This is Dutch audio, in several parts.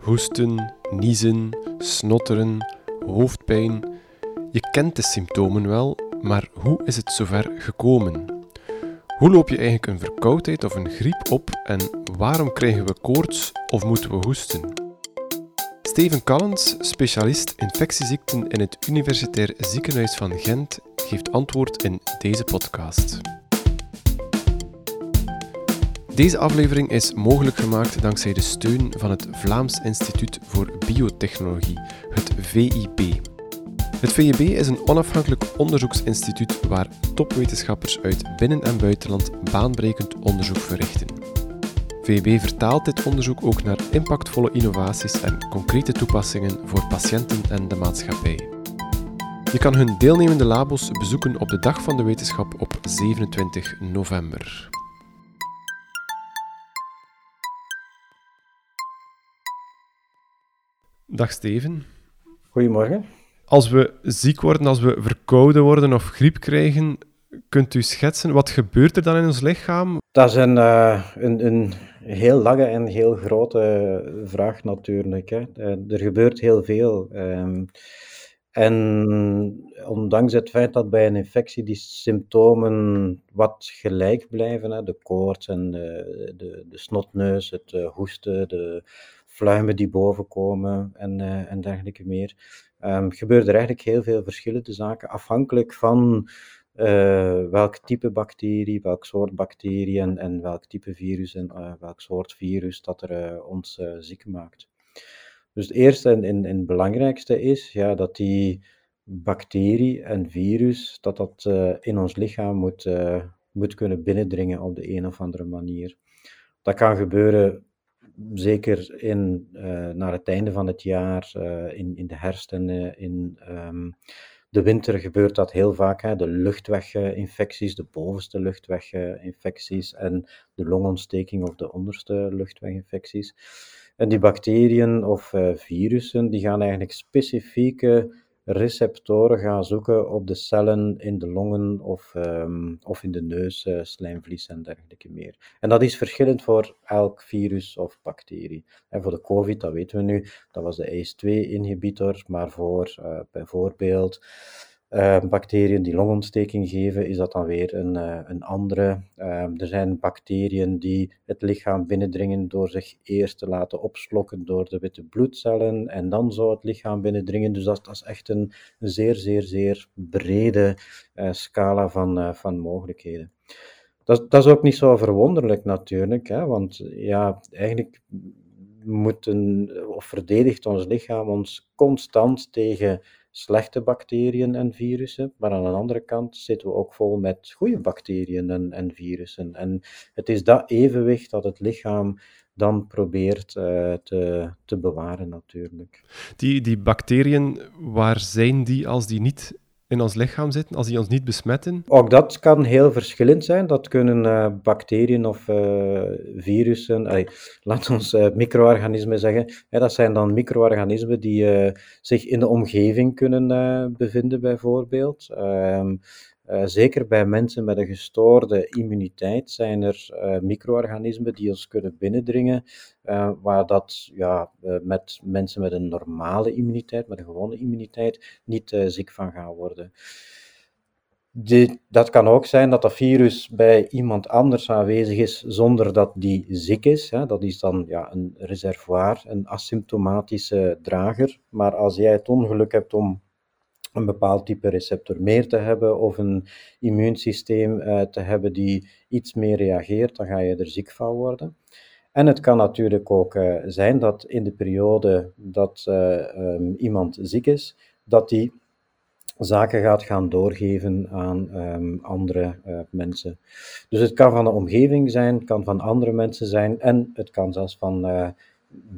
Hoesten, niezen, snotteren, hoofdpijn. Je kent de symptomen wel, maar hoe is het zover gekomen? Hoe loop je eigenlijk een verkoudheid of een griep op en waarom krijgen we koorts of moeten we hoesten? Steven Callens, specialist infectieziekten in het Universitair Ziekenhuis van Gent, geeft antwoord in deze podcast. Deze aflevering is mogelijk gemaakt dankzij de steun van het Vlaams Instituut voor Biotechnologie, het VIB. Het VIB is een onafhankelijk onderzoeksinstituut waar topwetenschappers uit binnen- en buitenland baanbrekend onderzoek verrichten. VIB vertaalt dit onderzoek ook naar impactvolle innovaties en concrete toepassingen voor patiënten en de maatschappij. Je kan hun deelnemende labos bezoeken op de Dag van de Wetenschap op 27 november. Dag Steven. Goedemorgen. Als we ziek worden, als we verkouden worden of griep krijgen, kunt u schetsen wat gebeurt er dan in ons lichaam? Dat is een, uh, een, een heel lange en heel grote vraag natuurlijk. Hè. Uh, er gebeurt heel veel. Um, en ondanks het feit dat bij een infectie die symptomen wat gelijk blijven, hè, de koorts en de, de, de snotneus, het uh, hoesten, de fluimen die bovenkomen en, uh, en dergelijke meer, um, gebeuren er eigenlijk heel veel verschillende zaken, afhankelijk van uh, welk type bacterie, welk soort bacterie en, welk type virus en uh, welk soort virus dat er ons ziek maakt. Dus het eerste en, en, en belangrijkste is ja, dat die bacterie en virus, dat dat in ons lichaam moet, moet kunnen binnendringen op de een of andere manier. Dat kan gebeuren zeker in, uh, naar het einde van het jaar, uh, in, in de herfst en uh, in um, de winter gebeurt dat heel vaak. Hè. De luchtweginfecties, de bovenste luchtweginfecties en de longontsteking of de onderste luchtweginfecties. En die bacteriën of virussen, die gaan eigenlijk specifieke receptoren gaan zoeken op de cellen in de longen of, um, of in de neus, uh, slijmvlies en dergelijke meer. En dat is verschillend voor elk virus of bacterie. En voor de COVID, dat weten we nu, dat was de ACE2-inhibitor, maar voor uh, bijvoorbeeld bacteriën die longontsteking geven, is dat dan weer een, uh, een andere. Uh, er zijn bacteriën die het lichaam binnendringen door zich eerst te laten opslokken door de witte bloedcellen en dan zo het lichaam binnendringen. Dus dat, is echt een, zeer, zeer, zeer brede scala van, van mogelijkheden. Dat, dat is ook niet zo verwonderlijk natuurlijk, hè, want ja, eigenlijk moeten, of verdedigt ons lichaam ons constant tegen slechte bacteriën en virussen, maar aan de andere kant zitten we ook vol met goede bacteriën en, en virussen. En het is dat evenwicht dat het lichaam dan probeert uh, te, te bewaren natuurlijk. Die, die bacteriën, waar zijn die als die niet in ons lichaam zitten, als die ons niet besmetten? Ook dat kan heel verschillend zijn. Dat kunnen uh, bacteriën of uh, virussen, laat ons uh, micro-organismen zeggen. Hè, dat zijn dan micro-organismen die zich in de omgeving kunnen bevinden, bijvoorbeeld. Ehm, uh, zeker bij mensen met een gestoorde immuniteit zijn er uh, micro-organismen die ons kunnen binnendringen, uh, waar dat ja, met mensen met een normale immuniteit, met een gewone immuniteit, niet ziek van gaan worden. Dat kan ook zijn dat dat virus bij iemand anders aanwezig is zonder dat die ziek is. Hè. Dat is dan ja, een reservoir, een asymptomatische drager. Maar als jij het ongeluk hebt om een bepaald type receptor meer te hebben of een immuunsysteem uh, te hebben die iets meer reageert, dan ga je er ziek van worden. En het kan natuurlijk ook uh, zijn dat in de periode dat uh, um, iemand ziek is, dat die zaken gaat gaan doorgeven aan um, andere mensen. Dus het kan van de omgeving zijn, het kan van andere mensen zijn en het kan zelfs van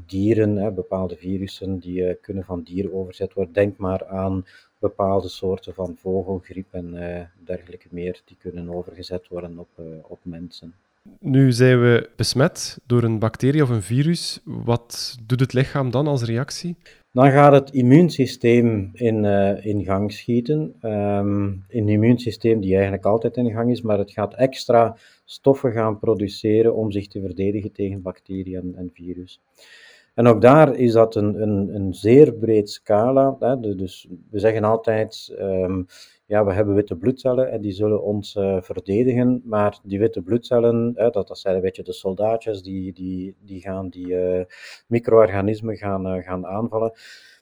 dieren, hè, bepaalde virussen die kunnen van dieren overzet worden. Denk maar aan bepaalde soorten van vogelgriep en uh, dergelijke meer, die kunnen overgezet worden op, uh, op mensen. Nu zijn we besmet door een bacterie of een virus. Wat doet het lichaam dan als reactie? Dan gaat het immuunsysteem in, uh, in gang schieten. Um, een immuunsysteem die eigenlijk altijd in gang is, maar het gaat extra stoffen gaan produceren om zich te verdedigen tegen bacteriën en, en virus. En ook daar is dat een, een, een zeer breed scala. Hè? Dus we zeggen altijd, um, ja, we hebben witte bloedcellen en die zullen ons uh, verdedigen, maar die witte bloedcellen, hè, dat, dat zijn een beetje de soldaatjes, die, die, die gaan die uh, micro-organismen gaan, uh, gaan aanvallen.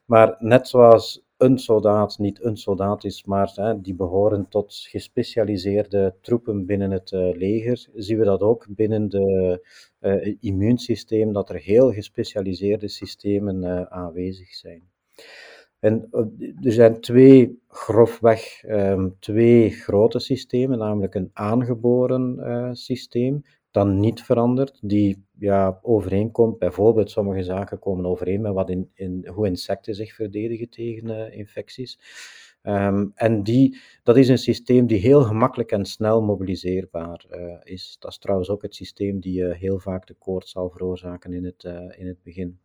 Maar net zoals een soldaat niet een soldaat is, maar hè, die behoren tot gespecialiseerde troepen binnen het uh, leger, zien we dat ook binnen het uh, immuunsysteem, dat er heel gespecialiseerde systemen uh, aanwezig zijn. En er zijn twee, grofweg, um, twee grote systemen, namelijk een aangeboren systeem dan niet verandert, die ja, overeenkomt. Bijvoorbeeld, sommige zaken komen overeen met wat in, in, hoe insecten zich verdedigen tegen uh, infecties. Um, en die, dat is een systeem die heel gemakkelijk en snel mobiliseerbaar uh, is. Dat is trouwens ook het systeem die uh, heel vaak de koorts zal veroorzaken in het, in het begin.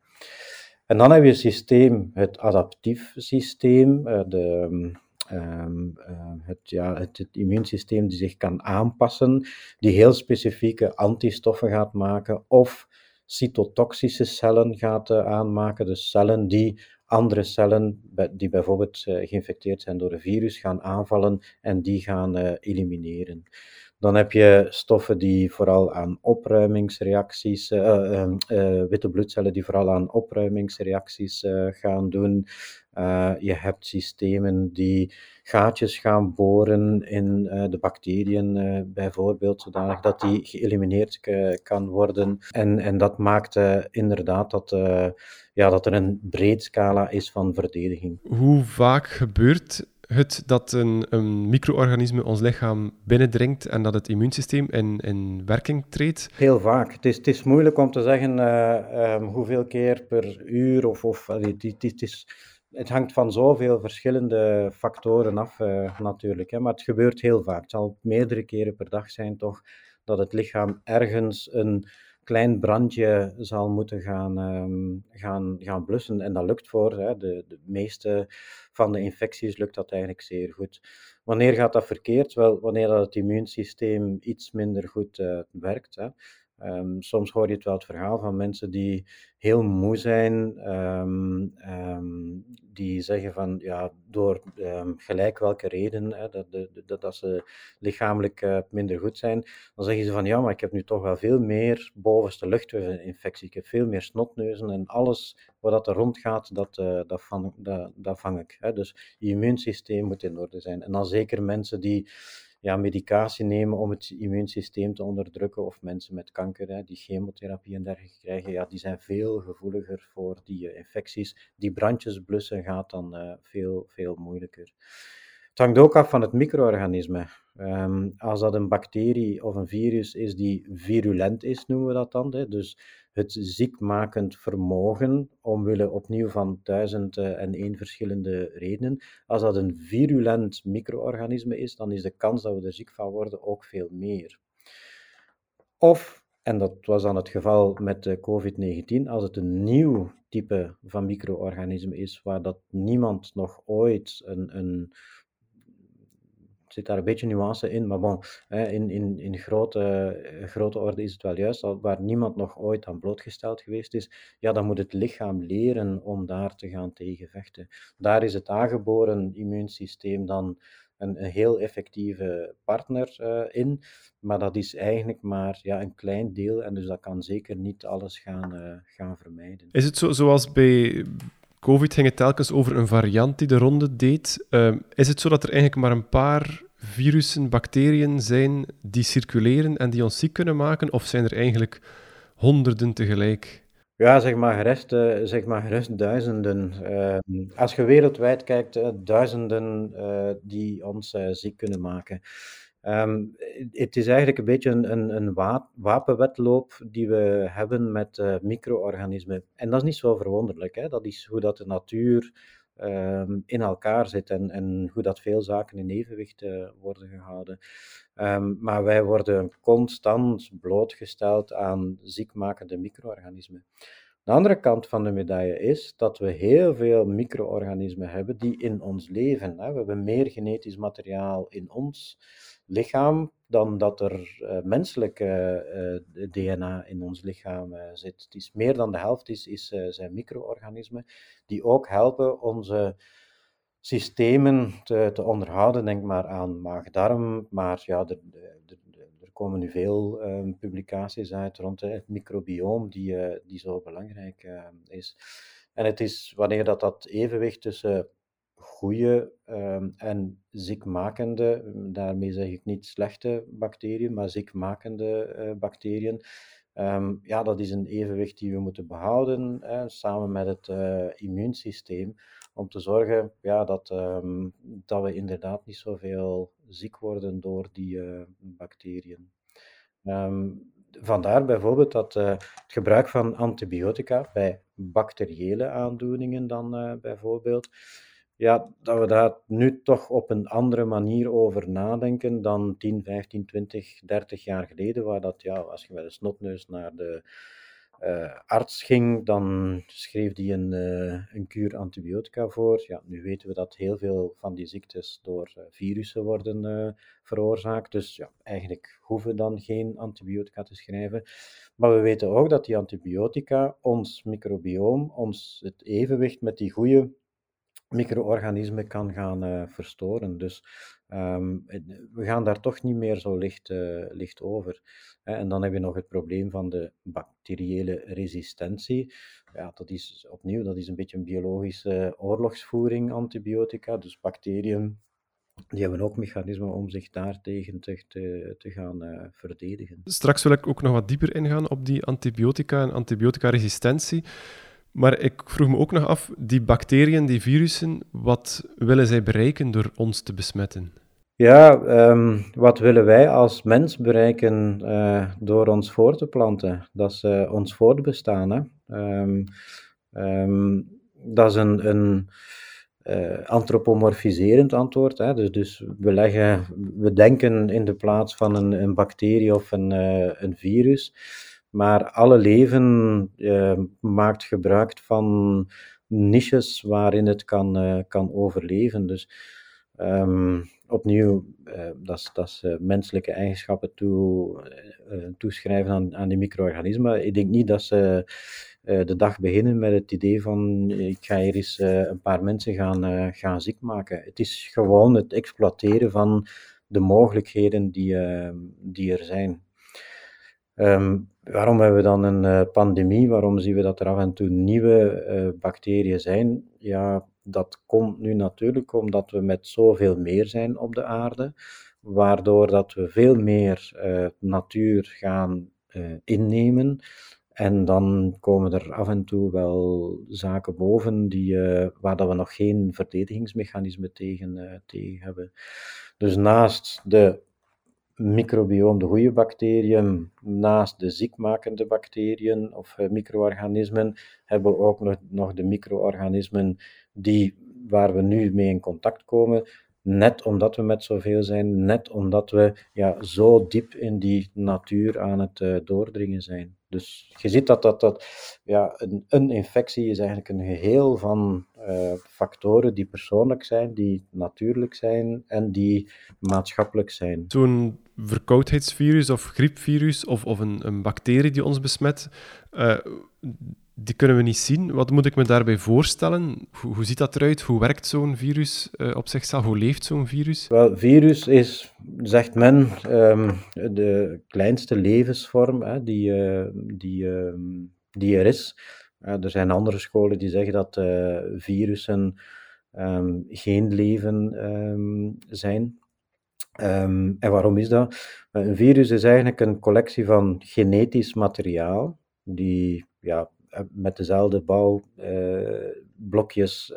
En dan heb je het systeem, het adaptief systeem, de, Um, uh, het, ja, het, immuunsysteem die zich kan aanpassen, die heel specifieke antistoffen gaat maken of cytotoxische cellen gaat uh, aanmaken, dus cellen die andere cellen, die bijvoorbeeld uh, geïnfecteerd zijn door een virus, gaan aanvallen en die gaan elimineren. Dan heb je stoffen die vooral aan opruimingsreacties, uh, witte bloedcellen die vooral aan opruimingsreacties gaan doen. Je hebt systemen die gaatjes gaan boren in de bacteriën, bijvoorbeeld, zodanig dat die geëlimineerd kan worden. En, en dat maakt inderdaad dat, ja, dat er een breed scala is van verdediging. Hoe vaak gebeurt het dat een, een micro-organisme ons lichaam binnendringt en dat het immuunsysteem in, in werking treedt? Heel vaak. Het is, het is moeilijk om te zeggen um, hoeveel keer per uur of... of het, het, het, is, het hangt van zoveel verschillende factoren af uh, natuurlijk. Hè, maar het gebeurt heel vaak. Het zal meerdere keren per dag zijn toch dat het lichaam ergens een klein brandje zal moeten gaan, um, gaan, gaan blussen. En dat lukt voor hè, de, de meeste van de infecties lukt dat eigenlijk zeer goed. Wanneer gaat dat verkeerd? Wel, wanneer dat het immuunsysteem iets minder goed uh, werkt. Hè. Um, soms hoor je het wel het verhaal van mensen die heel moe zijn, um, um, die zeggen van ja, door gelijk welke reden, hè, dat, dat, dat, ze lichamelijk uh, minder goed zijn, dan zeggen ze van ja, maar ik heb nu toch wel veel meer bovenste luchtweginfectie, ik heb veel meer snotneuzen en alles wat dat er rondgaat, dat, uh, dat, vang, dat vang ik. Hè. Dus je immuunsysteem moet in orde zijn. En dan zeker mensen die ja, medicatie nemen om het immuunsysteem te onderdrukken, of mensen met kanker hè, die chemotherapie en dergelijke krijgen, ja, die zijn veel gevoeliger voor die uh, infecties. Die brandjes blussen gaat dan uh, veel, veel moeilijker. Het hangt ook af van het micro-organisme. Um, als dat een bacterie of een virus is die virulent is, noemen we dat dan. Hè? Dus het ziekmakend vermogen, omwille opnieuw van duizend en één verschillende redenen. Als dat een virulent micro-organisme is, dan is de kans dat we er ziek van worden ook veel meer. Of, en dat was dan het geval met de COVID-19, als het een nieuw type van micro-organisme is, waar dat niemand nog ooit een, een zit daar een beetje nuance in, maar bon, in, in, in grote, eh, grote orde is het wel juist, waar niemand nog ooit aan blootgesteld geweest is, ja, dan moet het lichaam leren om daar te gaan tegen vechten. Daar is het aangeboren immuunsysteem dan een, een heel effectieve partner uh, in, maar dat is eigenlijk maar ja, een klein deel en dus dat kan zeker niet alles gaan, uh, gaan vermijden. Is het zo, zoals bij COVID ging het telkens over een variant die de ronde deed. Uh, is het zo dat er eigenlijk maar een paar virussen, bacteriën zijn die circuleren en die ons ziek kunnen maken? Of zijn er eigenlijk honderden tegelijk? Ja, zeg maar gerust, uh, zeg maar gerust duizenden. Uh, als je wereldwijd kijkt, uh, duizenden die ons ziek kunnen maken. Um, het is eigenlijk een beetje een, een, een wapenwetloop die we hebben met micro-organismen. En dat is niet zo verwonderlijk. Hè? Dat is hoe dat de natuur um, in elkaar zit en, en hoe dat veel zaken in evenwicht uh, worden gehouden. Um, maar wij worden constant blootgesteld aan ziekmakende micro-organismen. De andere kant van de medaille is dat we heel veel micro-organismen hebben die in ons leven. Hè. We hebben meer genetisch materiaal in ons lichaam dan dat er uh, menselijk DNA in ons lichaam zit. Het is meer dan de helft is, is, zijn micro-organismen die ook helpen onze systemen te, te onderhouden. Denk maar aan maag-darm, maar ja, er, er, komen nu veel ehm, publicaties uit rond het microbioom die, die zo belangrijk is. En het is wanneer dat, dat evenwicht tussen goede um, en ziekmakende, daarmee zeg ik niet slechte bacteriën, maar ziekmakende uh, bacteriën. Um, ja, dat is een evenwicht die we moeten behouden, samen met het uh, immuunsysteem, om te zorgen ja, dat, um, dat we inderdaad niet zoveel ziek worden door die uh, bacteriën. Vandaar bijvoorbeeld dat het gebruik van antibiotica bij bacteriële aandoeningen dan bijvoorbeeld, ja, dat we daar nu toch op een andere manier over nadenken dan 10, 15, 20, 30 jaar geleden, waar dat, ja, als je met een snotneus naar de uh, arts ging, dan schreef die een, uh, een kuur antibiotica voor. Ja, nu weten we dat heel veel van die ziektes door uh, virussen worden veroorzaakt. Dus ja, eigenlijk hoeven we dan geen antibiotica te schrijven. Maar we weten ook dat die antibiotica ons microbioom, ons het evenwicht met die goede micro-organismen kan gaan verstoren. Dus um, we gaan daar toch niet meer zo licht, licht over. En dan heb je nog het probleem van de bacteriële resistentie. Ja, dat is opnieuw dat is een beetje een biologische oorlogsvoering, antibiotica. Dus bacteriën die hebben ook mechanismen om zich daartegen te, te, te gaan uh, verdedigen. Straks wil ik ook nog wat dieper ingaan op die antibiotica en antibiotica-resistentie. Maar ik vroeg me ook nog af, die bacteriën, die virussen, wat willen zij bereiken door ons te besmetten? Ja, um, wat willen wij als mens bereiken uh, door ons voor te planten? Dat is ons voortbestaan. Hè? Um, um, dat is een, een uh, antropomorfiserend antwoord. Hè? Dus, dus we, leggen, we denken in de plaats van een, een bacterie of een, een virus. Maar alle leven maakt gebruik van niches waarin het kan, kan overleven. Dus Um, opnieuw, uh, dat is menselijke eigenschappen toe, toeschrijven aan, aan die micro-organismen. Ik denk niet dat ze de dag beginnen met het idee van ik ga hier eens een paar mensen gaan, gaan ziek maken. Het is gewoon het exploiteren van de mogelijkheden die, die er zijn. Um, waarom hebben we dan een pandemie? Waarom zien we dat er af en toe nieuwe bacteriën zijn? Ja, dat komt nu natuurlijk omdat we met zoveel meer zijn op de aarde, waardoor dat we veel meer uh, natuur gaan innemen. En dan komen er af en toe wel zaken boven die, waar dat we nog geen verdedigingsmechanisme tegen, tegen hebben. Dus naast de microbioom, de goede bacteriën, naast de ziekmakende bacteriën of micro-organismen, hebben we ook nog, nog de micro-organismen die, waar we nu mee in contact komen, net omdat we met zoveel zijn, net omdat we ja, zo diep in die natuur aan het uh, doordringen zijn. Dus je ziet dat, dat, dat ja, een, een infectie is eigenlijk een geheel van uh, factoren die persoonlijk zijn, die natuurlijk zijn en die maatschappelijk zijn. Zo'n verkoudheidsvirus of griepvirus of, of een, een bacterie die ons besmet, uh, die kunnen we niet zien. Wat moet ik me daarbij voorstellen? Hoe, hoe ziet dat eruit? Hoe werkt zo'n virus uh, op zichzelf? Hoe leeft zo'n virus? Wel, virus is, zegt men, um, de kleinste levensvorm hè, die, uh, die, uh, die er is. er zijn andere scholen die zeggen dat eh, virussen um, geen leven zijn. En waarom is dat? Een virus is eigenlijk een collectie van genetisch materiaal die ja, eh, met dezelfde bouwblokjes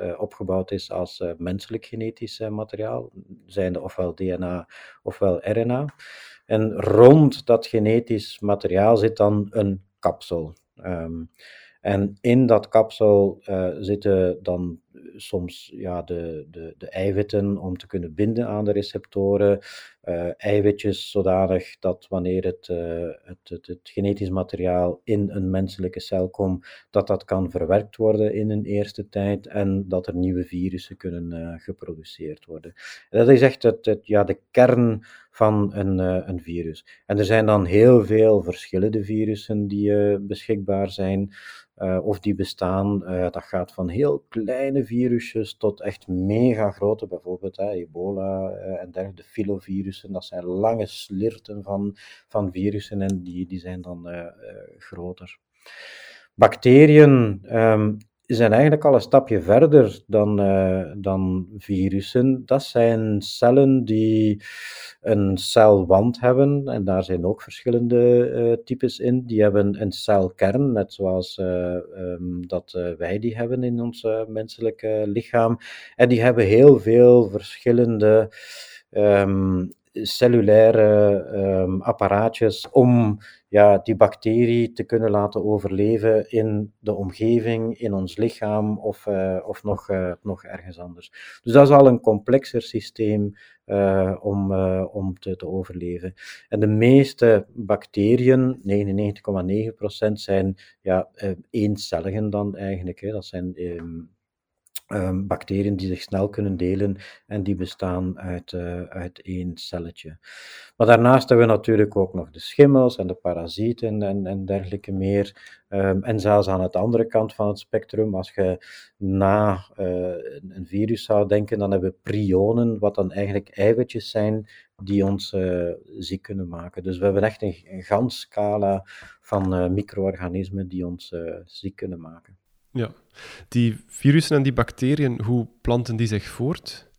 uh, opgebouwd is als menselijk genetisch materiaal, zijnde ofwel DNA ofwel RNA. En rond dat genetisch materiaal zit dan een kapsel. Um, en in dat kapsel zitten dan soms ja, de, de, de eiwitten om te kunnen binden aan de receptoren. Eiwitjes zodanig dat wanneer het, het, het, het, genetisch materiaal in een menselijke cel komt, dat dat kan verwerkt worden in een eerste tijd en dat er nieuwe virussen kunnen geproduceerd worden. dat is echt het, het, ja, de kern van een, een virus. En er zijn dan heel veel verschillende virussen die beschikbaar zijn. Of die bestaan. Dat gaat van heel kleine virusjes tot echt mega grote, bijvoorbeeld ebola en dergelijke Dat zijn lange slirten van, van virussen en die, die zijn dan groter. Bacteriën um, zijn eigenlijk al een stapje verder dan, uh, dan virussen. Dat zijn cellen die een celwand hebben, en daar zijn ook verschillende types in. Die hebben een celkern, net zoals um, dat wij die hebben in ons menselijke lichaam. En die hebben heel veel verschillende um, cellulaire um, apparaatjes om ja, die bacterie te kunnen laten overleven in de omgeving, in ons lichaam of, uh, of nog, uh, nog ergens anders. Dus dat is al een complexer systeem uh, om, om te, te overleven. En de meeste bacteriën, 99,9%, zijn ja, eencelligen dan eigenlijk. Hè. Dat zijn um, um, bacteriën die zich snel kunnen delen en die bestaan uit, uh, uit één celletje. Maar daarnaast hebben we natuurlijk ook nog de schimmels en de parasieten en, en dergelijke meer. Um, en zelfs aan de andere kant van het spectrum, als je na uh, een virus zou denken, dan hebben we prionen, wat dan eigenlijk eiwitjes zijn die ons uh, ziek kunnen maken. Dus we hebben echt een, een gans scala van micro-organismen die ons ziek kunnen maken. Ja, die virussen en die bacteriën, hoe planten die zich voort?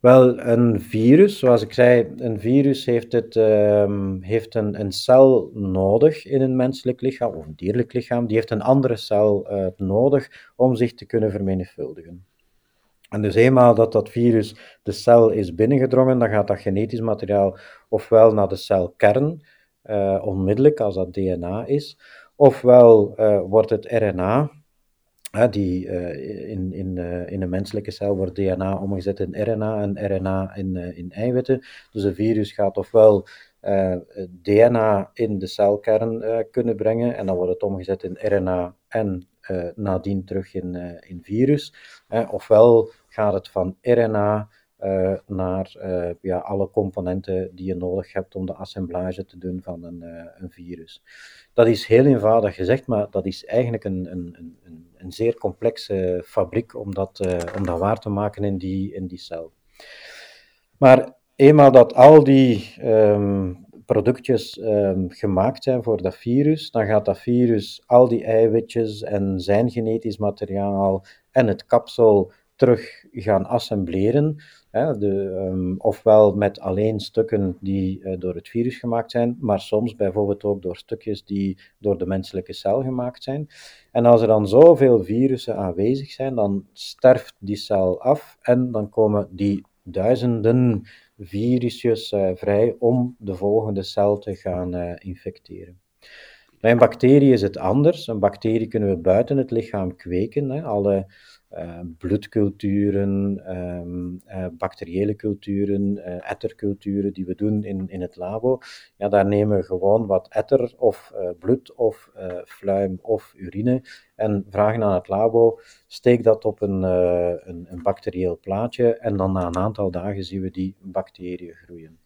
Wel, een virus, zoals ik zei, een virus heeft, het, um, heeft een, een, cel nodig in een menselijk lichaam of een dierlijk lichaam. Die heeft een andere cel uh, nodig om zich te kunnen vermenigvuldigen. En dus eenmaal dat dat virus de cel is binnengedrongen, dan gaat dat genetisch materiaal ofwel naar de celkern, uh, onmiddellijk als dat DNA is, ofwel uh, wordt het RNA, die, uh, in, in, uh, in een menselijke cel wordt DNA omgezet in RNA en RNA in, uh, in eiwitten. Dus een virus gaat ofwel DNA in de celkern kunnen brengen en dan wordt het omgezet in RNA en nadien terug in, in virus. ofwel gaat het van RNA naar ja, alle componenten die je nodig hebt om de assemblage te doen van een, een virus. Dat is heel eenvoudig gezegd, maar dat is eigenlijk een, een, een, een zeer complexe fabriek om dat, uh, om dat waar te maken in die, in die cel. Maar eenmaal dat al die um, productjes um, gemaakt zijn voor dat virus, dan gaat dat virus al die eiwitjes en zijn genetisch materiaal en het kapsel terug gaan assembleren, Hè, de, um, ofwel met alleen stukken die uh, door het virus gemaakt zijn, maar soms bijvoorbeeld ook door stukjes die door de menselijke cel gemaakt zijn. En als er dan zoveel virussen aanwezig zijn, dan sterft die cel af en dan komen die duizenden virusjes uh, vrij om de volgende cel te gaan uh, infecteren. Bij een bacterie is het anders. Een bacterie kunnen we buiten het lichaam kweken. Hè. Alle uh, bloedculturen, um, uh, bacteriële culturen, uh, etterculturen die we doen in, in het labo. Ja, daar nemen we gewoon wat etter of bloed of fluim of urine en vragen aan het labo, steek dat op een, een, een bacterieel plaatje en dan na een aantal dagen zien we die bacteriën groeien.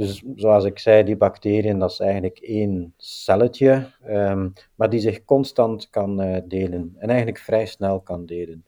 Dus zoals ik zei, die bacteriën, dat is eigenlijk één celletje, um, maar die zich constant kan uh, delen en eigenlijk vrij snel kan delen.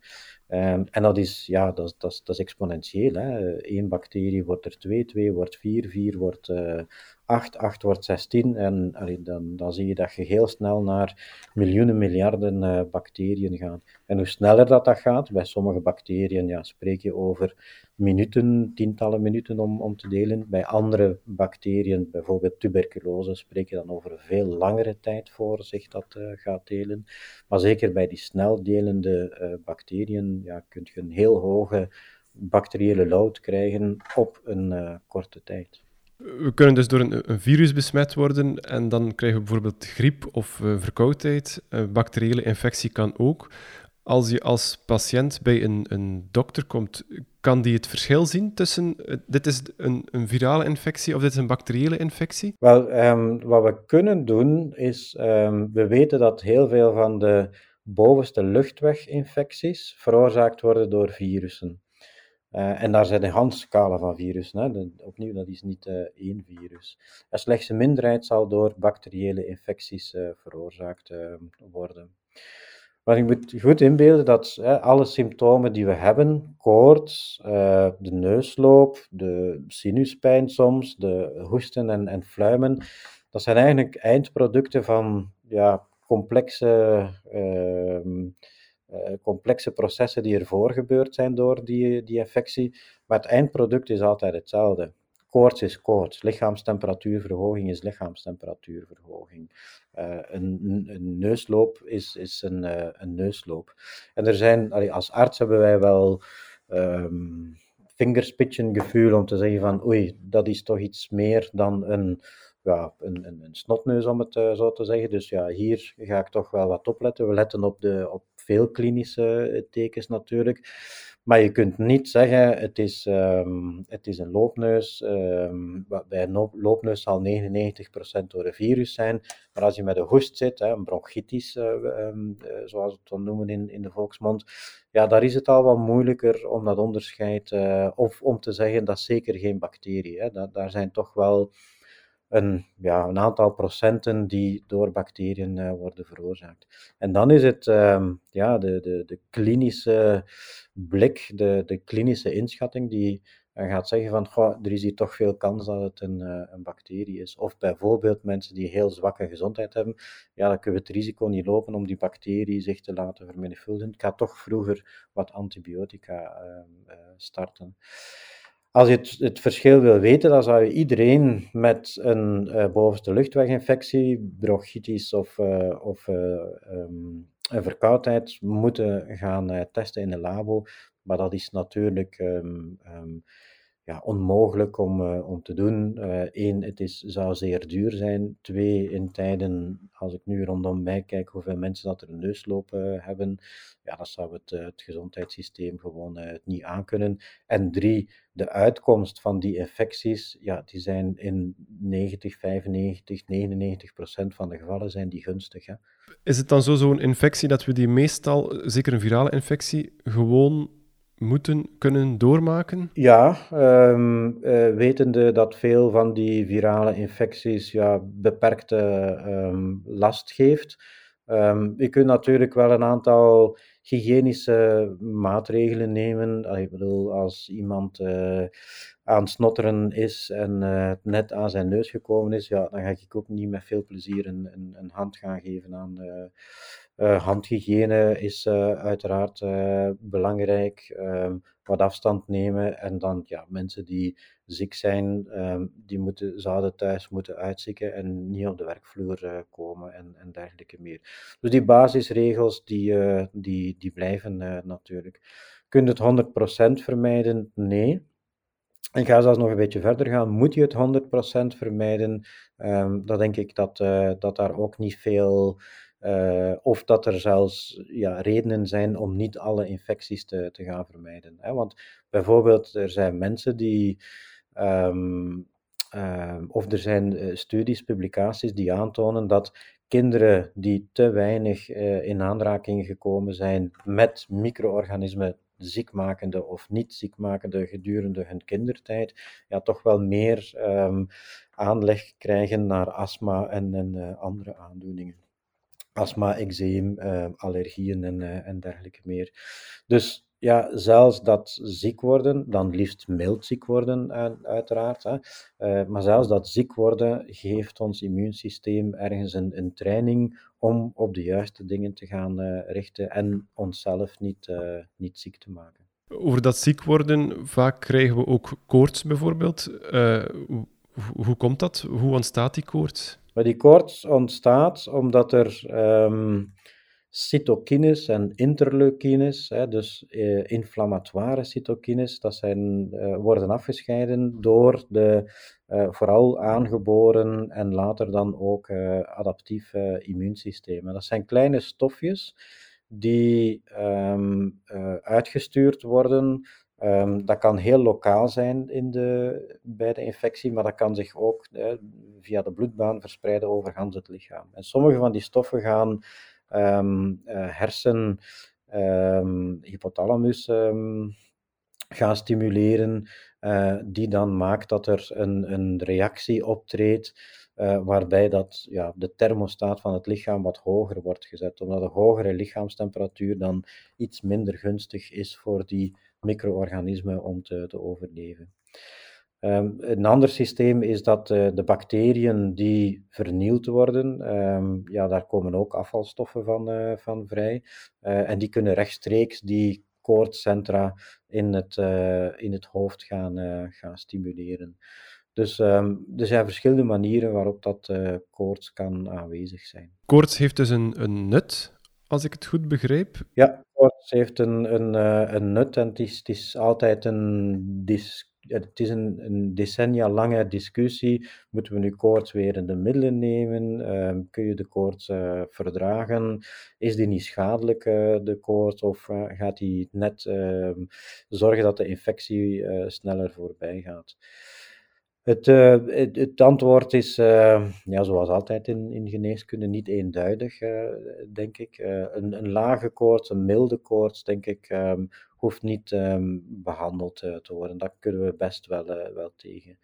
Um, en dat is, ja, dat, dat, dat is exponentieel. Hè. Eén bacterie wordt er twee, twee wordt vier, vier wordt uh, 8, 8 wordt 16 en dan, dan zie je dat je heel snel naar miljoenen, miljarden uh, bacteriën gaat. En hoe sneller dat, dat gaat, bij sommige bacteriën ja, spreek je over minuten, tientallen minuten om, om te delen. Bij andere bacteriën, bijvoorbeeld tuberculose, spreek je dan over een veel langere tijd voor zich dat uh, gaat delen. Maar zeker bij die snel delende uh, bacteriën ja, kun je een heel hoge bacteriële load krijgen op een korte tijd. We kunnen dus door een, een, virus besmet worden en dan krijgen we bijvoorbeeld griep of uh, verkoudheid. Uh, bacteriële infectie kan ook. Als je als patiënt bij een, een dokter komt, kan die het verschil zien tussen dit is een, een virale infectie of dit is een bacteriële infectie? Wel, ehm, wat we kunnen doen is, um, we weten dat heel veel van de bovenste luchtweginfecties veroorzaakt worden door virussen. Uh, en daar zijn een handschalen van virussen. Hè. opnieuw, dat is niet uh, één virus. En slechts een minderheid zal door bacteriële infecties uh, veroorzaakt worden. Maar je moet goed inbeelden dat alle symptomen die we hebben, koorts, de neusloop, de sinuspijn soms, de hoesten en, en fluimen, dat zijn eigenlijk eindproducten van ja, complexe ehm, complexe processen die ervoor gebeurd zijn door die, die infectie. Maar het eindproduct is altijd hetzelfde. Koorts is koorts. Lichaamstemperatuurverhoging is lichaamstemperatuurverhoging. Uh, een, een, neusloop is, is een, uh, een neusloop. En er zijn, als arts hebben wij wel um, gevoel om te zeggen van oei, dat is toch iets meer dan een ja, een, een, een, snotneus, om het zo te zeggen. Dus ja, hier ga ik toch wel wat opletten. We letten op, de, op veel klinische eh, tekens natuurlijk. Maar je kunt niet zeggen, het is, um, het is een loopneus. Um, bij een loopneus zal 99% door een virus zijn. Maar als je met een hoest zit, hè, een bronchitis, uh, um, uh, zoals we het dan noemen in, in de volksmond, ja, daar is het al wat moeilijker om dat onderscheid, of om te zeggen, dat zeker geen bacterie. Hè. Daar zijn toch wel een, ja, een aantal procenten die door bacteriën uh, worden veroorzaakt. En dan is het um, ja, de, de, de klinische blik, de, de klinische inschatting die uh, gaat zeggen van er is hier toch veel kans dat het een, uh, een bacterie is. Of bijvoorbeeld mensen die heel zwakke gezondheid hebben, ja, dan kunnen we het risico niet lopen om die bacterie zich te laten vermenigvuldigen. Ik ga toch vroeger wat antibiotica ehm, starten. Als je het, het, verschil wil weten, dan zou je iedereen met een uh, bovenste luchtweginfectie, bronchitis of, uh, of uh, um, een verkoudheid moeten gaan testen in een labo. Maar dat is natuurlijk um, um, ja, onmogelijk om, uh, om te doen. Eén, uh, het is, zou zeer duur zijn. Twee, in tijden, als ik nu rondom mij kijk hoeveel mensen dat er een neusloop uh, hebben, ja, dat zou het, het gezondheidssysteem gewoon niet aankunnen. En drie, de uitkomst van die infecties, ja, die zijn in 90, 95, 99 procent van de gevallen zijn die gunstig. Hè. Is het dan zo zo'n infectie dat we die meestal, zeker een virale infectie, gewoon moeten kunnen doormaken? Ja, um, uh, wetende dat veel van die virale infecties ja, beperkte um, last geeft. Um, je kunt natuurlijk wel een aantal hygiënische maatregelen nemen. Ik bedoel, als iemand uh, aan het snotteren is en uh, net aan zijn neus gekomen is, ja, dan ga ik ook niet met veel plezier een, een, een hand gaan geven aan uh, handhygiëne is uh, uiteraard uh, belangrijk. Um, wat afstand nemen en dan ja, mensen die ziek zijn, um, die moeten, zouden thuis moeten uitzieken en niet op de werkvloer komen en, en dergelijke meer. Dus die basisregels die, die, die blijven natuurlijk. Kun je het 100% vermijden? Nee. En ga zelfs nog een beetje verder gaan. Moet je het 100% vermijden? Um, dan denk ik dat, dat daar ook niet veel uh, of dat er zelfs ja, redenen zijn om niet alle infecties te, te gaan vermijden. Hè? Want bijvoorbeeld, er zijn mensen die. Um, uh, of er zijn uh, studies, publicaties die aantonen dat kinderen die te weinig in aanraking gekomen zijn met micro-organismen, ziekmakende of niet ziekmakende gedurende hun kindertijd, ja, toch wel meer um, aanleg krijgen naar astma en, en andere aandoeningen astma, eczeem, uh, allergieën en, uh, en dergelijke meer. Dus ja, zelfs dat ziek worden, dan liefst mild ziek worden, uiteraard. Hè. Uh, maar zelfs dat ziek worden geeft ons immuunsysteem ergens een, een training om op de juiste dingen te gaan richten en onszelf niet, niet ziek te maken. Over dat ziek worden, vaak krijgen we ook koorts bijvoorbeeld. Hoe, hoe komt dat? Hoe ontstaat die koorts? Die koorts ontstaat omdat er um, cytokines en interleukines, hè, dus eh, inflammatoire cytokines, dat zijn, uh, worden afgescheiden door de uh, vooral aangeboren en later dan ook adaptief immuunsysteem. dat zijn kleine stofjes die ehm, eh, uitgestuurd worden. Ehm, dat kan heel lokaal zijn in de, bij de infectie, maar dat kan zich ook via de bloedbaan verspreiden over het lichaam. En sommige van die stoffen gaan um, hersen, hypothalamus gaan stimuleren, uh, die dan maakt dat er een, een reactie optreedt uh, waarbij dat, ja, de thermostaat van het lichaam wat hoger wordt gezet, omdat een hogere lichaamstemperatuur dan iets minder gunstig is voor die micro-organismen om te, te overleven. Um, een ander systeem is dat uh, de bacteriën die vernield worden, um, ja, daar komen ook afvalstoffen van, uh, van vrij. Uh, en die kunnen rechtstreeks die koortscentra in het, in het hoofd gaan, gaan stimuleren. Dus um, er zijn verschillende manieren waarop dat koorts kan aanwezig zijn. Koorts heeft dus een, een nut, als ik het goed begrijp? Ja, koorts heeft een, een, uh, een nut en het is, is altijd een, dis, het is een, een, decennia lange discussie. Moeten we nu koortswerende middelen nemen? Uh, kun je de koorts uh, verdragen? Is die niet schadelijk, de koorts? Of gaat die net ehm, zorgen dat de infectie sneller voorbij gaat? Het, uh, het, het, antwoord is, uh, ja, zoals altijd in, in geneeskunde, niet eenduidig, uh, denk ik. een, een lage koorts, een milde koorts, denk ik, um, hoeft niet um, behandeld te worden. Dat kunnen we best wel, wel tegen.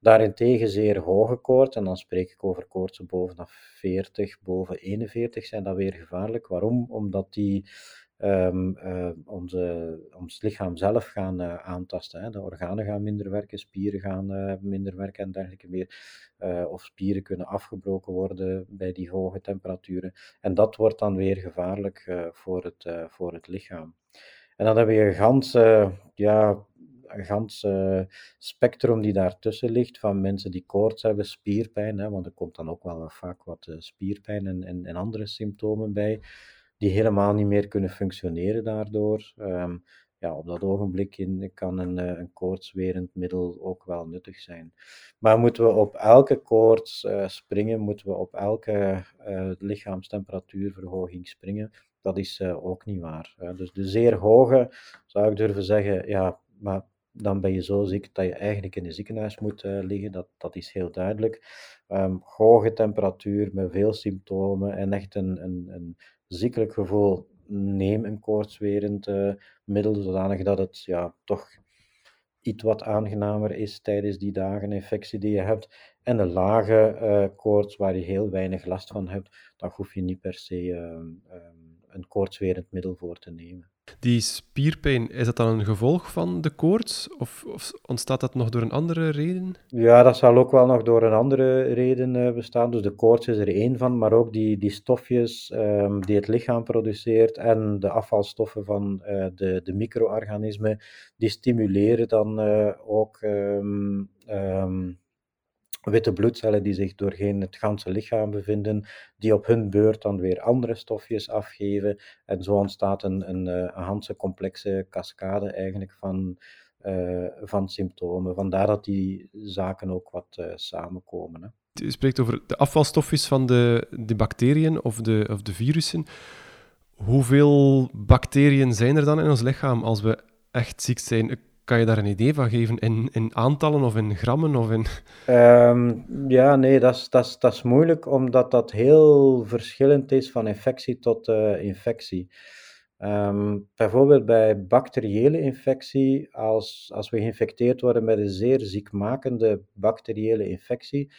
Daarentegen zeer hoge koorts, en dan spreek ik over koortsen boven 40, boven 41, zijn dat weer gevaarlijk. Waarom? Omdat die um, uh, onze, ons lichaam zelf gaan uh, aantasten. Hè. De organen gaan minder werken, spieren gaan uh, minder werken en dergelijke meer. of spieren kunnen afgebroken worden bij die hoge temperaturen. En dat wordt dan weer gevaarlijk voor, het, voor het lichaam. En dan heb je een ganse, ja, een gans spectrum die daartussen ligt, van mensen die koorts hebben, spierpijn, hè, want er komt dan ook wel vaak wat spierpijn en, en andere symptomen bij die helemaal niet meer kunnen functioneren daardoor. Um, ja, op dat ogenblik in, kan een, eh, een koortswerend middel ook wel nuttig zijn. Maar moeten we op elke koorts uh, springen, moeten we op elke uh, lichaamstemperatuurverhoging springen? Dat is ook niet waar. dus de zeer hoge, zou ik durven zeggen, ja, maar dan ben je zo ziek dat je eigenlijk in een ziekenhuis moet liggen. Dat, dat is heel duidelijk. Um, hoge temperatuur met veel symptomen en echt een, een, een ziekelijk gevoel, neem een koortswerend middel, zodanig dat het ja, toch iets wat aangenamer is tijdens die dagen infectie die je hebt. En een lage uh, koorts waar je heel weinig last van hebt, dan hoef je niet per se uh, een koortswerend middel voor te nemen. Die spierpijn, is dat dan een gevolg van de koorts? Of, of, ontstaat dat nog door een andere reden? Ja, dat zal ook wel nog door een andere reden uh, bestaan. Dus de koorts is er één van, maar ook die, die stofjes um, die het lichaam produceert en de afvalstoffen van uh, de, de micro-organismen, die stimuleren dan uh, ook um, um, witte bloedcellen die zich doorheen het ganse lichaam bevinden, die op hun beurt dan weer andere stofjes afgeven. En zo ontstaat een, een, eh, een complexe cascade eigenlijk van, uh, van symptomen. Vandaar dat die zaken ook wat uh, samenkomen. Hè. Je spreekt over de afvalstofjes van de, de bacteriën of de, of de virussen. Hoeveel bacteriën zijn er dan in ons lichaam als we echt ziek zijn? Kan je daar een idee van geven in, in aantallen of in grammen? Of in... Um, ja, nee, dat is, moeilijk omdat dat heel verschillend is van infectie tot uh, infectie. Um, bijvoorbeeld bij bacteriële infectie, als, als we geïnfecteerd worden met een zeer ziekmakende bacteriële infectie,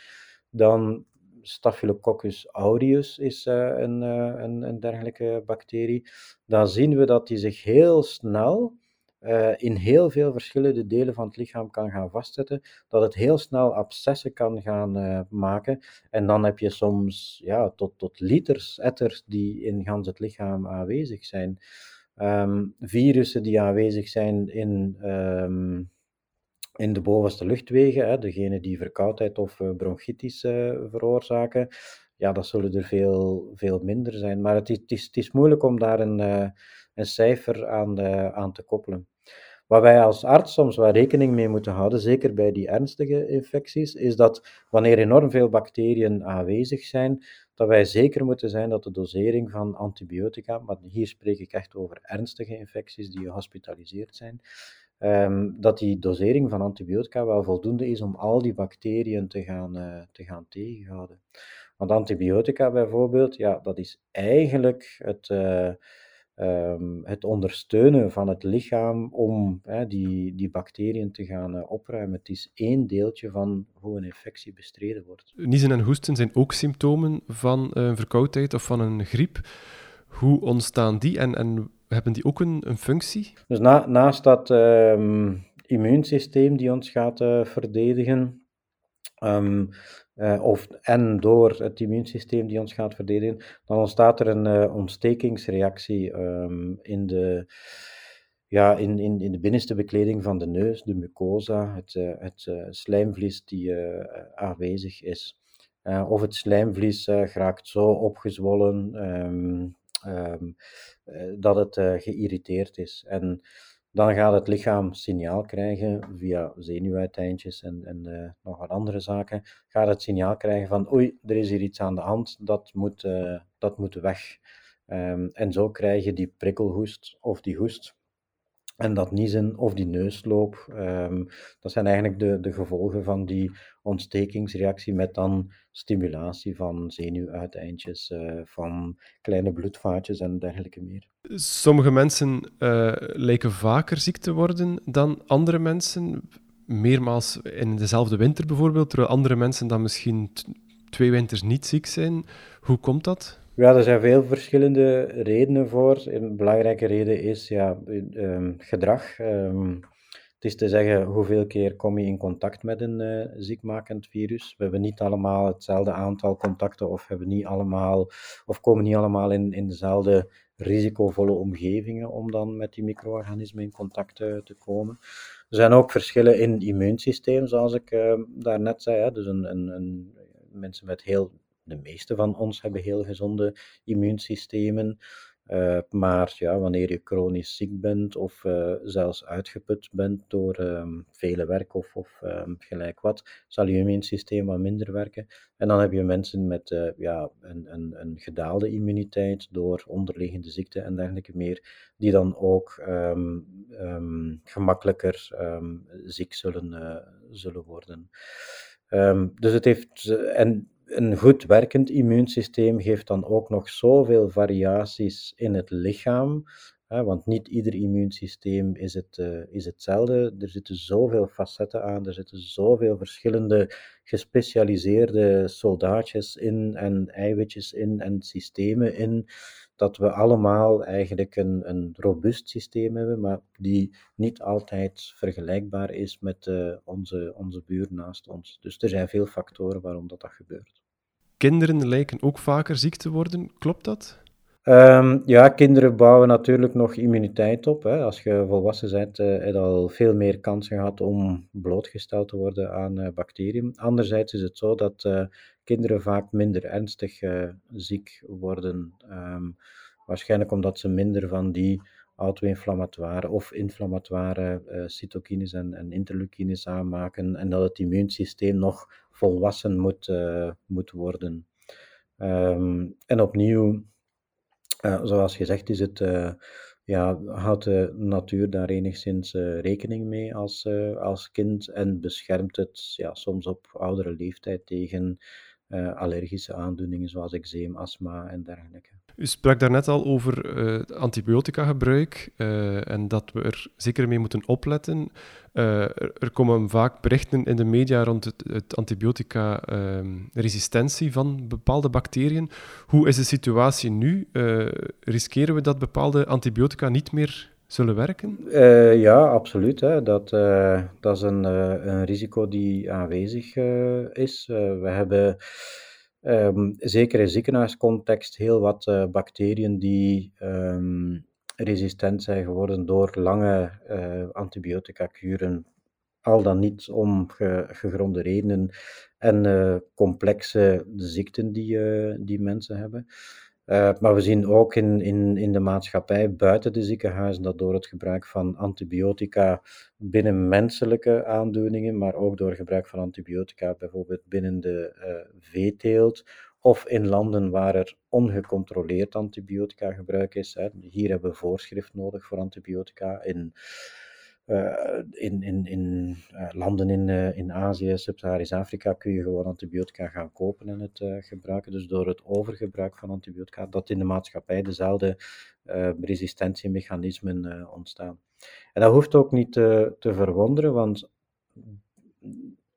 dan Staphylococcus aureus is uh, een, uh, een, een dergelijke bacterie, dan zien we dat die zich heel snel uh, in heel veel verschillende delen van het lichaam kan gaan vastzetten, dat het heel snel abscessen kan gaan uh, maken. En dan heb je soms ja, tot, tot liters etters die in gans het lichaam aanwezig zijn. Um, virussen die aanwezig zijn in, um, in de bovenste luchtwegen, hè, degene die verkoudheid of uh, bronchitis veroorzaken. Ja, dat zullen er veel, veel minder zijn. Maar het is, het is, het is moeilijk om daar een, een cijfer aan, aan te koppelen. Wat wij als arts soms wel rekening mee moeten houden, zeker bij die ernstige infecties, is dat wanneer enorm veel bacteriën aanwezig zijn, dat wij zeker moeten zijn dat de dosering van antibiotica, maar hier spreek ik echt over ernstige infecties die gehospitaliseerd zijn, um, dat die dosering van antibiotica wel voldoende is om al die bacteriën te gaan, uh, te gaan tegenhouden. Want antibiotica bijvoorbeeld, ja, dat is eigenlijk het, uh, um, het ondersteunen van het lichaam om hè, die, die bacteriën te gaan uh, opruimen. Het is één deeltje van hoe een infectie bestreden wordt. Niezen en hoesten zijn ook symptomen van een verkoudheid of van een griep. Hoe ontstaan die en, en hebben die ook een, een functie? Dus na, naast dat um, immuunsysteem die ons gaat uh, verdedigen, um, uh, of, en door het immuunsysteem die ons gaat verdedigen, dan ontstaat er een uh, ontstekingsreactie um, in, de, ja, in, in, in de binnenste bekleding van de neus, de mucosa, het, uh, het slijmvlies die aanwezig is. of het slijmvlies geraakt zo opgezwollen um, dat het geïrriteerd is. En dan gaat het lichaam signaal krijgen via zenuwuiteindjes en, en uh, nog wat andere zaken. Gaat het signaal krijgen van oei, er is hier iets aan de hand, dat moet, uh, dat moet weg. Um, en zo krijg je die prikkelhoest of die hoest en dat niezen of die neusloop, um, dat zijn eigenlijk de, de gevolgen van die ontstekingsreactie met dan stimulatie van zenuwuiteindjes, uh, van kleine bloedvaatjes en dergelijke meer. Sommige mensen uh, lijken vaker ziek te worden dan andere mensen, meermaals in dezelfde winter bijvoorbeeld, terwijl andere mensen dan misschien twee winters niet ziek zijn. Hoe komt dat? Ja, er zijn veel verschillende redenen voor. Een belangrijke reden is ja, um, gedrag. Um, het is te zeggen, hoeveel keer kom je in contact met een uh, ziekmakend virus? We hebben niet allemaal hetzelfde aantal contacten of, hebben niet allemaal, of komen niet allemaal in, in dezelfde risicovolle omgevingen om dan met die micro-organismen in contact uh, te komen. Er zijn ook verschillen in immuunsysteem, zoals ik uh, daarnet zei. Dus een, een, mensen met heel de meeste van ons hebben heel gezonde immuunsystemen. Uh, maar ja, wanneer je chronisch ziek bent of uh, zelfs uitgeput bent door um, vele werk of, of um, gelijk wat, zal je immuunsysteem wat minder werken. En dan heb je mensen met uh, ja, een, een, een, gedaalde immuniteit door onderliggende ziekten en dergelijke meer, die dan ook um, gemakkelijker ziek zullen, zullen worden. dus het heeft, en een goed werkend immuunsysteem geeft dan ook nog zoveel variaties in het lichaam. Hè, want niet ieder immuunsysteem is, het, uh, is hetzelfde. Er zitten zoveel facetten aan, er zitten zoveel verschillende gespecialiseerde soldaatjes in en eiwitjes in en systemen in, dat we allemaal eigenlijk een, een robuust systeem hebben, maar die niet altijd vergelijkbaar is met uh, onze, onze buur naast ons. Dus er zijn veel factoren waarom dat, dat gebeurt. Kinderen lijken ook vaker ziek te worden, klopt dat? Um, ja, kinderen bouwen natuurlijk nog immuniteit op. Hè. Als je volwassen bent, uh, heb je al veel meer kans gehad om blootgesteld te worden aan uh, bacteriën. Anderzijds is het zo dat uh, kinderen vaak minder ernstig ziek worden. Um, waarschijnlijk omdat ze minder van die auto-inflammatoire of inflammatoire cytokines en, en interleukines aanmaken en dat het immuunsysteem nog volwassen moet, moet worden. Um, en opnieuw uh, zoals gezegd is het, uh, ja, houdt de natuur daar enigszins uh, rekening mee als, als kind en beschermt het ja, soms op oudere leeftijd tegen allergische aandoeningen zoals eczeem, astma en dergelijke. U sprak daarnet al over uh, antibiotica gebruik uh, en dat we er zeker mee moeten opletten. Uh, er komen vaak berichten in de media rond het, antibiotica-resistentie van bepaalde bacteriën. Hoe is de situatie nu? riskeren we dat bepaalde antibiotica niet meer zullen werken? ja, absoluut. Hè. Dat, dat is een, een risico die aanwezig is. we hebben um, zeker in ziekenhuiscontext heel wat uh, bacteriën die um, resistent zijn geworden door lange uh, antibiotica-kuren, al dan niet om ge gegronde redenen en uh, complexe ziekten die, die mensen hebben. Uh, maar we zien ook in, in, in de maatschappij buiten de ziekenhuizen dat door het gebruik van antibiotica binnen menselijke aandoeningen, maar ook door gebruik van antibiotica bijvoorbeeld binnen de uh, veeteelt of in landen waar er ongecontroleerd antibiotica gebruik is. Hè. Hier hebben we voorschrift nodig voor antibiotica. In, in, in, in uh, landen in, uh, in Azië, Sub-Saharisch Afrika, kun je gewoon antibiotica gaan kopen en het gebruiken. Dus door het overgebruik van antibiotica, dat in de maatschappij dezelfde resistentiemechanismen ontstaan. En dat hoeft ook niet te, te verwonderen, want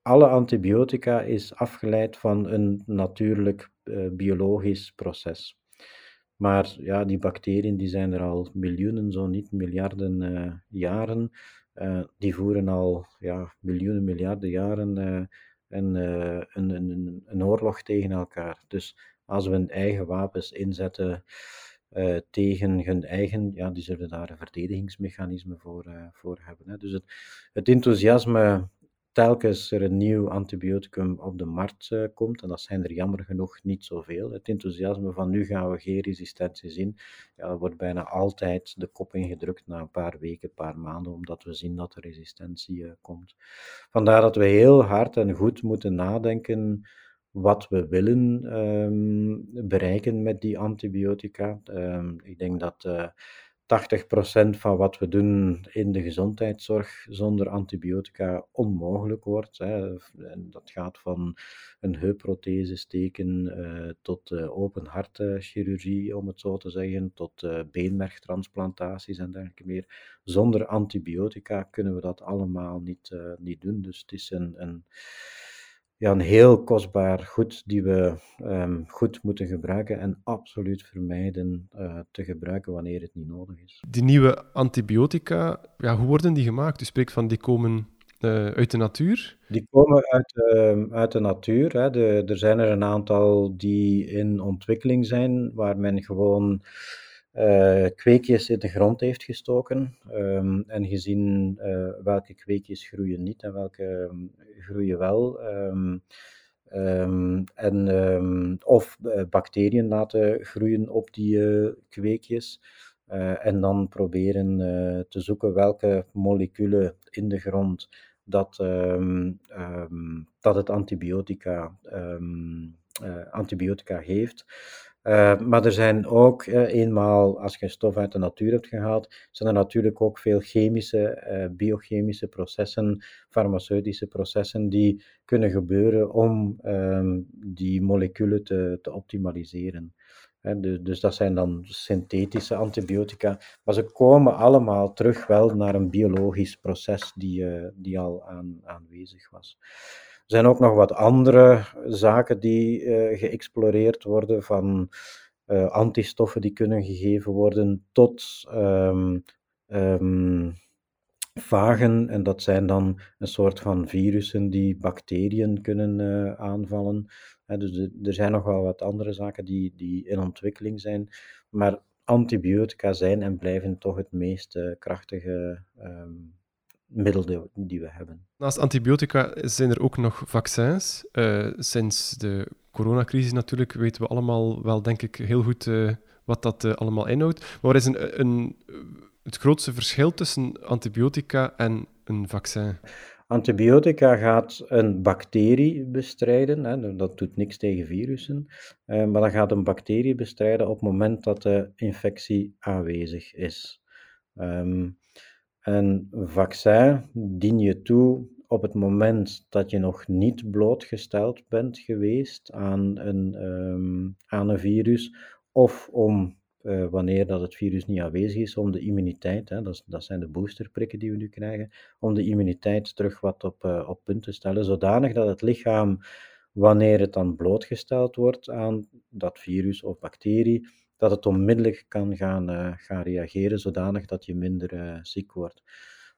alle antibiotica is afgeleid van een natuurlijk biologisch proces. Maar ja, die bacteriën die zijn er al miljoenen, zo niet miljarden jaren. Uh, die voeren al ja, miljoenen, miljarden jaren een, een, een, een, oorlog tegen elkaar. Dus als we hun eigen wapens inzetten tegen hun eigen, ja, die zullen daar een verdedigingsmechanisme voor, voor hebben. Hè. Dus het, het enthousiasme telkens er een nieuw antibioticum op de markt uh, komt, en dat zijn er jammer genoeg niet zoveel. Het enthousiasme van nu gaan we geen resistentie zien, ja, wordt bijna altijd de kop ingedrukt na een paar weken, een paar maanden, omdat we zien dat er resistentie uh, komt. Vandaar dat we heel hard en goed moeten nadenken wat we willen um, bereiken met die antibiotica. Um, ik denk dat uh, 80% van wat we doen in de gezondheidszorg zonder antibiotica onmogelijk wordt. Hè. En dat gaat van een heupprothese steken uh, tot uh, open hartchirurgie, om het zo te zeggen, tot uh, beenmergtransplantaties en dergelijke meer. Zonder antibiotica kunnen we dat allemaal niet, niet doen. Dus het is een, een ja, een heel kostbaar goed die we um, goed moeten gebruiken en absoluut vermijden uh, te gebruiken wanneer het niet nodig is. Die nieuwe antibiotica, ja, hoe worden die gemaakt? U spreekt van die komen uh, uit de natuur? Die komen uit, uh, uit de natuur. Hè. De, er zijn er een aantal die in ontwikkeling zijn, waar men gewoon uh, kweekjes in de grond heeft gestoken um, en gezien uh, welke kweekjes groeien niet en welke um, groeien wel. Um, en, of uh, bacteriën laten groeien op die kweekjes. en dan proberen te zoeken welke moleculen in de grond dat, dat het antibiotica, antibiotica heeft. Uh, maar er zijn ook, uh, eenmaal als je stof uit de natuur hebt gehaald, zijn er natuurlijk ook veel chemische, uh, biochemische processen, farmaceutische processen die kunnen gebeuren om um, die moleculen te, te optimaliseren. dus, dus, dat zijn dan synthetische antibiotica, maar ze komen allemaal terug wel naar een biologisch proces die, die al aan, aanwezig was. Er zijn ook nog wat andere zaken die uh, geëxploreerd worden, van uh, antistoffen die kunnen gegeven worden tot um, um, vagen. En dat zijn dan een soort van virussen die bacteriën kunnen uh, aanvallen. dus er zijn nog wel wat andere zaken die, die in ontwikkeling zijn. Maar antibiotica zijn en blijven toch het meest krachtige um, middel die we hebben. Naast antibiotica zijn er ook nog vaccins. Uh, sinds de coronacrisis natuurlijk weten we allemaal wel, denk ik, heel goed uh, wat dat uh, allemaal inhoudt. Maar wat is een, een, het grootste verschil tussen antibiotica en een vaccin? Antibiotica gaat een bacterie bestrijden, hè, dat doet niks tegen virussen, maar dat gaat een bacterie bestrijden op het moment dat de infectie aanwezig is. Um, een vaccin dien je toe op het moment dat je nog niet blootgesteld bent geweest aan een, um, aan een virus, of om, uh, wanneer dat het virus niet aanwezig is, om de immuniteit, hè, dat, dat, zijn de boosterprikken die we nu krijgen, om de immuniteit terug wat op, uh, op punt te stellen, zodanig dat het lichaam, wanneer het dan blootgesteld wordt aan dat virus of bacterie, dat het onmiddellijk kan gaan, uh, gaan reageren, zodanig dat je minder uh, ziek wordt.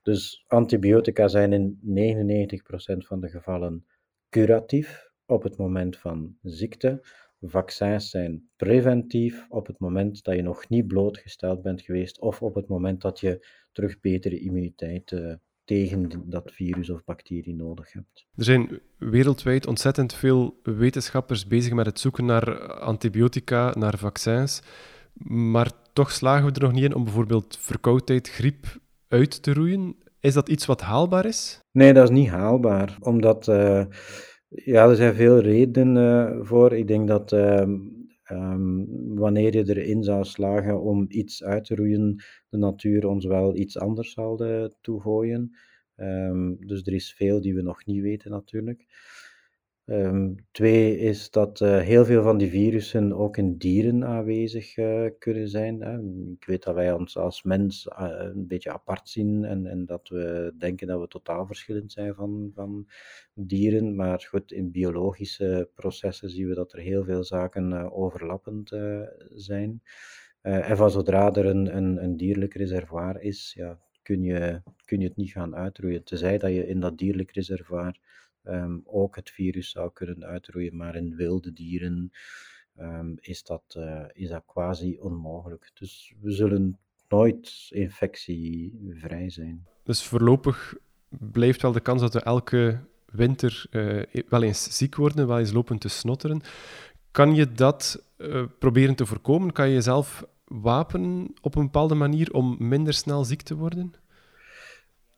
Dus antibiotica zijn in 99% van de gevallen curatief op het moment van ziekte. Vaccins zijn preventief op het moment dat je nog niet blootgesteld bent geweest of op het moment dat je terug betere immuniteit uh, tegen dat virus of bacterie nodig hebt. Er zijn wereldwijd ontzettend veel wetenschappers bezig met het zoeken naar antibiotica, naar vaccins. Maar toch slagen we er nog niet in om bijvoorbeeld verkoudheid, griep uit te roeien. Is dat iets wat haalbaar is? Nee, dat is niet haalbaar. Omdat uh, ja, er zijn veel redenen uh, voor. Ik denk dat uh, um, wanneer je erin zou slagen om iets uit te roeien, de natuur ons wel iets anders zal toegooien. Um, dus er is veel die we nog niet weten natuurlijk. Um, twee is dat uh, heel veel van die virussen ook in dieren aanwezig uh, kunnen zijn. Hè. Ik weet dat wij ons als mens uh, een beetje apart zien en, en, dat we denken dat we totaal verschillend zijn van, van dieren. Maar goed, in biologische processen zien we dat er heel veel zaken overlappend zijn. en van zodra er een, een, een dierlijk reservoir is, ja, kun, je, kun je het niet gaan uitroeien. Tenzij dat je in dat dierlijk reservoir um, ook het virus zou kunnen uitroeien, maar in wilde dieren um, is, dat, uh, is dat quasi onmogelijk. Dus we zullen nooit infectievrij zijn. Dus voorlopig blijft wel de kans dat we elke winter uh, wel eens ziek worden, wel eens lopen te snotteren. Kan je dat uh, proberen te voorkomen? Kan je jezelf wapenen op een bepaalde manier om minder snel ziek te worden?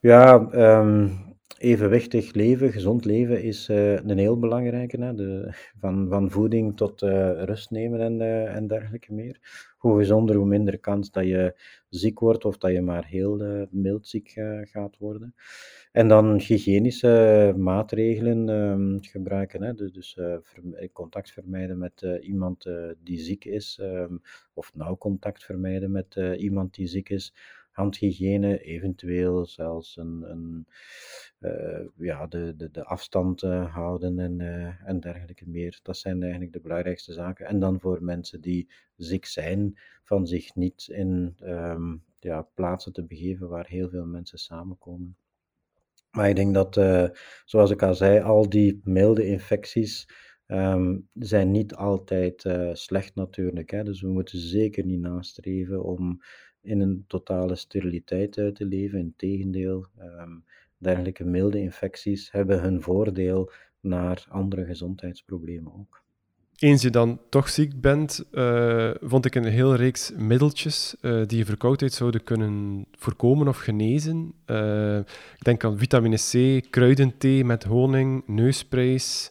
Ja, um, evenwichtig leven, gezond leven is uh, een heel belangrijke. Hè? De, van, van voeding tot uh, rust nemen en, uh, en dergelijke meer. Hoe gezonder, hoe minder kans dat je ziek wordt of dat je maar heel mild ziek gaat worden. En dan hygiënische maatregelen ehm, gebruiken. Hè? Dus, dus contact vermijden met iemand die ziek is, um, of nauw contact vermijden met iemand die ziek is handhygiëne, eventueel zelfs een, een uh, ja, de, de, de afstand uh, houden en, uh, en dergelijke meer. Dat zijn eigenlijk de belangrijkste zaken. En dan voor mensen die ziek zijn, van zich niet in um, ja, plaatsen te begeven waar heel veel mensen samenkomen. Maar ik denk dat, zoals ik al zei, al die milde infecties um, zijn niet altijd slecht natuurlijk. Hè? Dus we moeten zeker niet nastreven om in een totale steriliteit uit te leven. Integendeel, um, dergelijke milde infecties hebben hun voordeel naar andere gezondheidsproblemen ook. Eens je dan toch ziek bent, uh, vond ik een heel reeks middeltjes uh, die je verkoudheid zouden kunnen voorkomen of genezen. Uh, ik denk aan vitamine C, kruidenthee met honing, neusprays.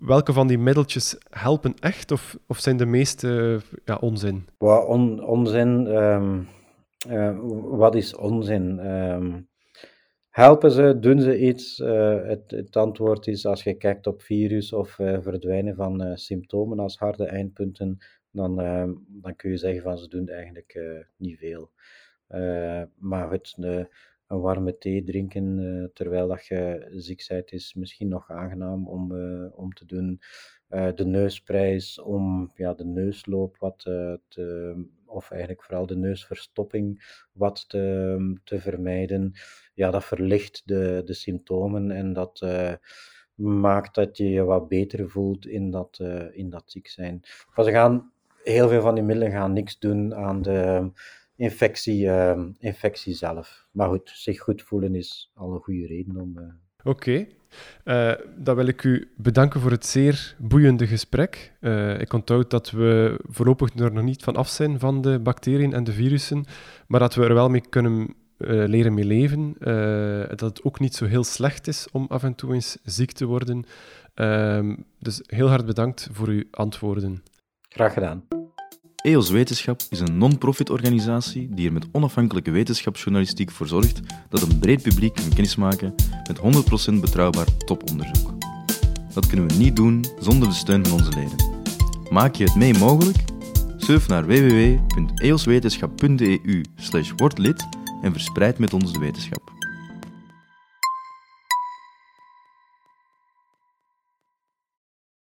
Welke van die middeltjes helpen echt of, of zijn de meeste ja, onzin? On, onzin, um, wat is onzin? Um, helpen ze, doen ze iets? Uh, het, het, antwoord is als je kijkt op virus of uh, verdwijnen van symptomen als harde eindpunten, dan, ehm, dan kun je zeggen van ze doen eigenlijk niet veel. maar het, een warme thee drinken uh, terwijl dat je ziek bent, is misschien nog aangenaam om, uh, om te doen. Uh, de neusprijs om ja, de neusloop wat te, of eigenlijk vooral de neusverstopping wat te, te vermijden. Ja, dat verlicht de, de symptomen en dat maakt dat je je wat beter voelt in dat, in dat ziek zijn. Maar ze gaan, heel veel van die middelen gaan niks doen aan de infectie, uh, infectie zelf. Maar goed, zich goed voelen is al een goede reden om. Uh... Oké. Okay. Uh, dan wil ik u bedanken voor het zeer boeiende gesprek. Uh, ik onthoud dat we voorlopig er nog niet van af zijn van de bacteriën en de virussen, maar dat we er wel mee kunnen uh, leren mee leven. dat het ook niet zo heel slecht is om af en toe eens ziek te worden. Ehm, dus heel hard bedankt voor uw antwoorden. Graag gedaan. EOS Wetenschap is een non-profit organisatie die er met onafhankelijke wetenschapsjournalistiek voor zorgt dat een breed publiek kan kennismaken met 100% betrouwbaar toponderzoek. Dat kunnen we niet doen zonder de steun van onze leden. Maak je het mee mogelijk? Surf naar www.eoswetenschap.eu wordlid en verspreid met ons de wetenschap.